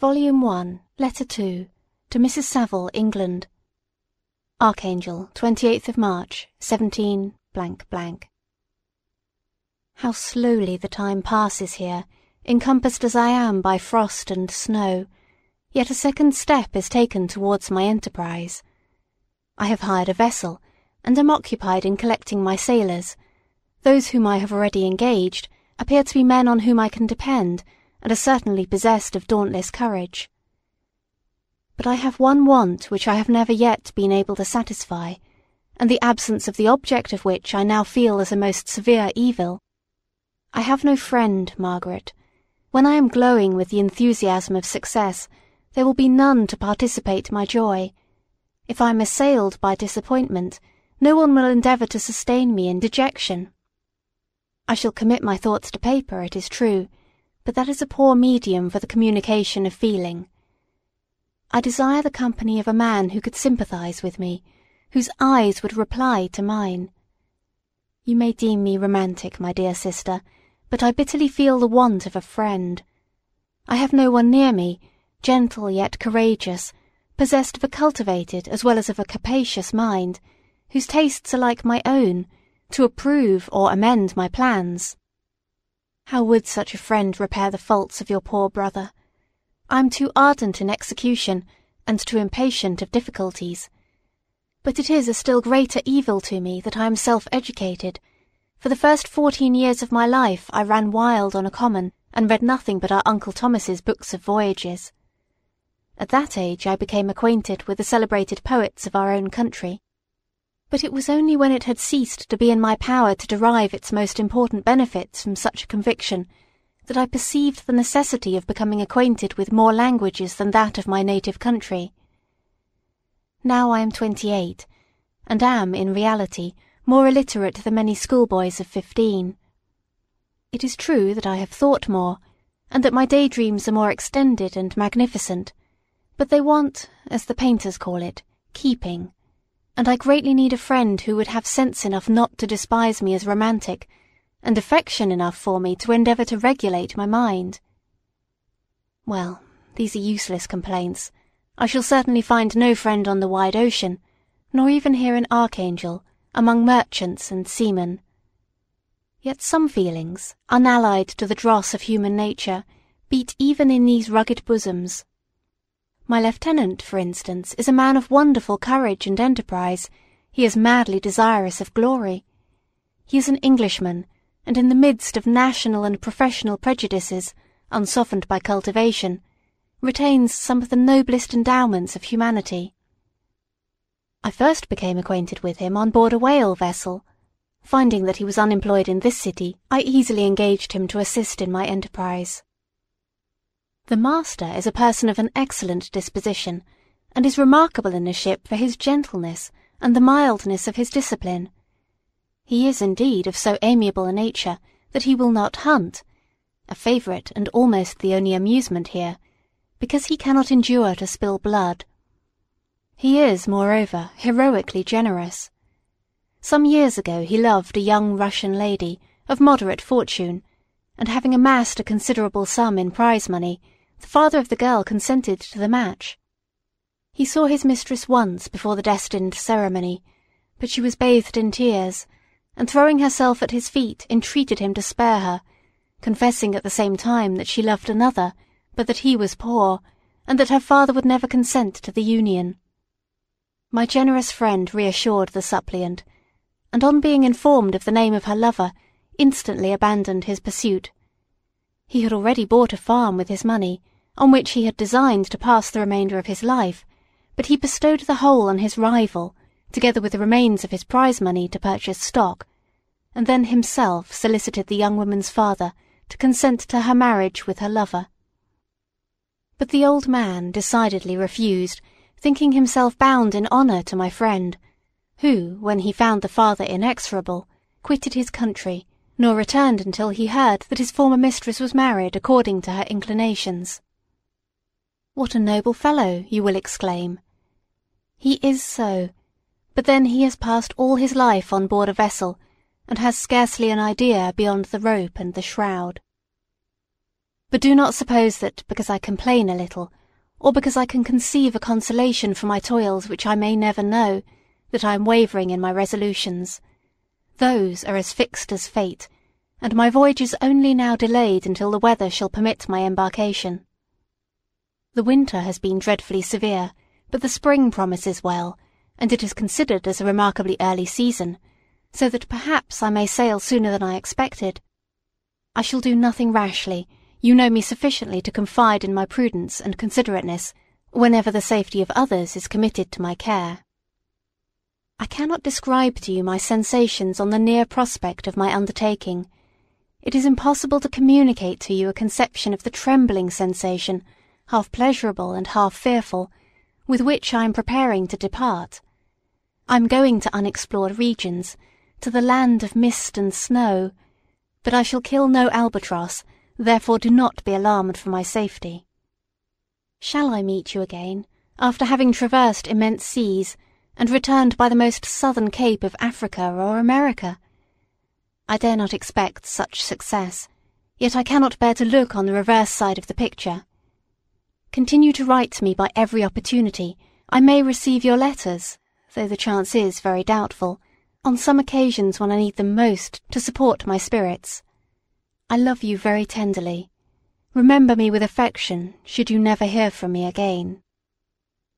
Volume 1, Letter 2, to Mrs. Saville, England. Archangel, 28th of March, 17 How slowly the time passes here, encompassed as I am by frost and snow, yet a second step is taken towards my enterprise. I have hired a vessel, and am occupied in collecting my sailors. Those whom I have already engaged appear to be men on whom I can depend, and are certainly possessed of dauntless courage. But I have one want which I have never yet been able to satisfy, and the absence of the object of which I now feel as a most severe evil. I have no friend, Margaret. When I am glowing with the enthusiasm of success, there will be none to participate my joy. If I am assailed by disappointment, no one will endeavour to sustain me in dejection. I shall commit my thoughts to paper, it is true, but that is a poor medium for the communication of feeling. I desire the company of a man who could sympathize with me, whose eyes would reply to mine. You may deem me romantic, my dear sister, but I bitterly feel the want of a friend. I have no one near me, gentle yet courageous, possessed of a cultivated as well as of a capacious mind, whose tastes are like my own, to approve or amend my plans. How would such a friend repair the faults of your poor brother? I am too ardent in execution, and too impatient of difficulties. But it is a still greater evil to me that I am self-educated. For the first fourteen years of my life I ran wild on a common, and read nothing but our Uncle Thomas's books of voyages. At that age I became acquainted with the celebrated poets of our own country. But it was only when it had ceased to be in my power to derive its most important benefits from such a conviction that I perceived the necessity of becoming acquainted with more languages than that of my native country. Now I am twenty-eight, and am, in reality, more illiterate than many schoolboys of fifteen. It is true that I have thought more, and that my daydreams are more extended and magnificent, but they want, as the painters call it, keeping, and I greatly need a friend who would have sense enough not to despise me as romantic and affection enough for me to endeavour to regulate my mind. Well, these are useless complaints. I shall certainly find no friend on the wide ocean, nor even here in Archangel, among merchants and seamen. Yet some feelings, unallied to the dross of human nature, beat even in these rugged bosoms. My lieutenant, for instance, is a man of wonderful courage and enterprise. He is madly desirous of glory. He is an Englishman, and in the midst of national and professional prejudices, unsoftened by cultivation, retains some of the noblest endowments of humanity. I first became acquainted with him on board a whale vessel. Finding that he was unemployed in this city, I easily engaged him to assist in my enterprise. The master is a person of an excellent disposition, and is remarkable in the ship for his gentleness and the mildness of his discipline. He is indeed of so amiable a nature that he will not hunt, a favourite and almost the only amusement here, because he cannot endure to spill blood. He is, moreover, heroically generous. Some years ago he loved a young Russian lady of moderate fortune, and having amassed a considerable sum in prize money, the father of the girl consented to the match. He saw his mistress once before the destined ceremony, but she was bathed in tears, and throwing herself at his feet entreated him to spare her, confessing at the same time that she loved another, but that he was poor, and that her father would never consent to the union. My generous friend reassured the suppliant, and on being informed of the name of her lover, instantly abandoned his pursuit. He had already bought a farm with his money, on which he had designed to pass the remainder of his life, but he bestowed the whole on his rival, together with the remains of his prize money to purchase stock, and then himself solicited the young woman's father to consent to her marriage with her lover. But the old man decidedly refused, thinking himself bound in honour to my friend, who, when he found the father inexorable, quitted his country, nor returned until he heard that his former mistress was married according to her inclinations. What a noble fellow, you will exclaim. He is so, but then he has passed all his life on board a vessel, and has scarcely an idea beyond the rope and the shroud. But do not suppose that because I complain a little, or because I can conceive a consolation for my toils which I may never know, that I am wavering in my resolutions. Those are as fixed as fate, and my voyage is only now delayed until the weather shall permit my embarkation. The winter has been dreadfully severe, but the spring promises well, and it is considered as a remarkably early season, so that perhaps I may sail sooner than I expected. I shall do nothing rashly, you know me sufficiently to confide in my prudence and considerateness whenever the safety of others is committed to my care. I cannot describe to you my sensations on the near prospect of my undertaking. It is impossible to communicate to you a conception of the trembling sensation, half pleasurable and half fearful, with which I am preparing to depart. I am going to unexplored regions, to the land of mist and snow, but I shall kill no albatross, therefore do not be alarmed for my safety. Shall I meet you again, after having traversed immense seas, and returned by the most southern cape of Africa or America. I dare not expect such success, yet I cannot bear to look on the reverse side of the picture. Continue to write to me by every opportunity. I may receive your letters, though the chance is very doubtful, on some occasions when I need them most to support my spirits. I love you very tenderly. Remember me with affection should you never hear from me again.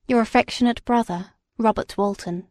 Your affectionate brother, Robert Walton.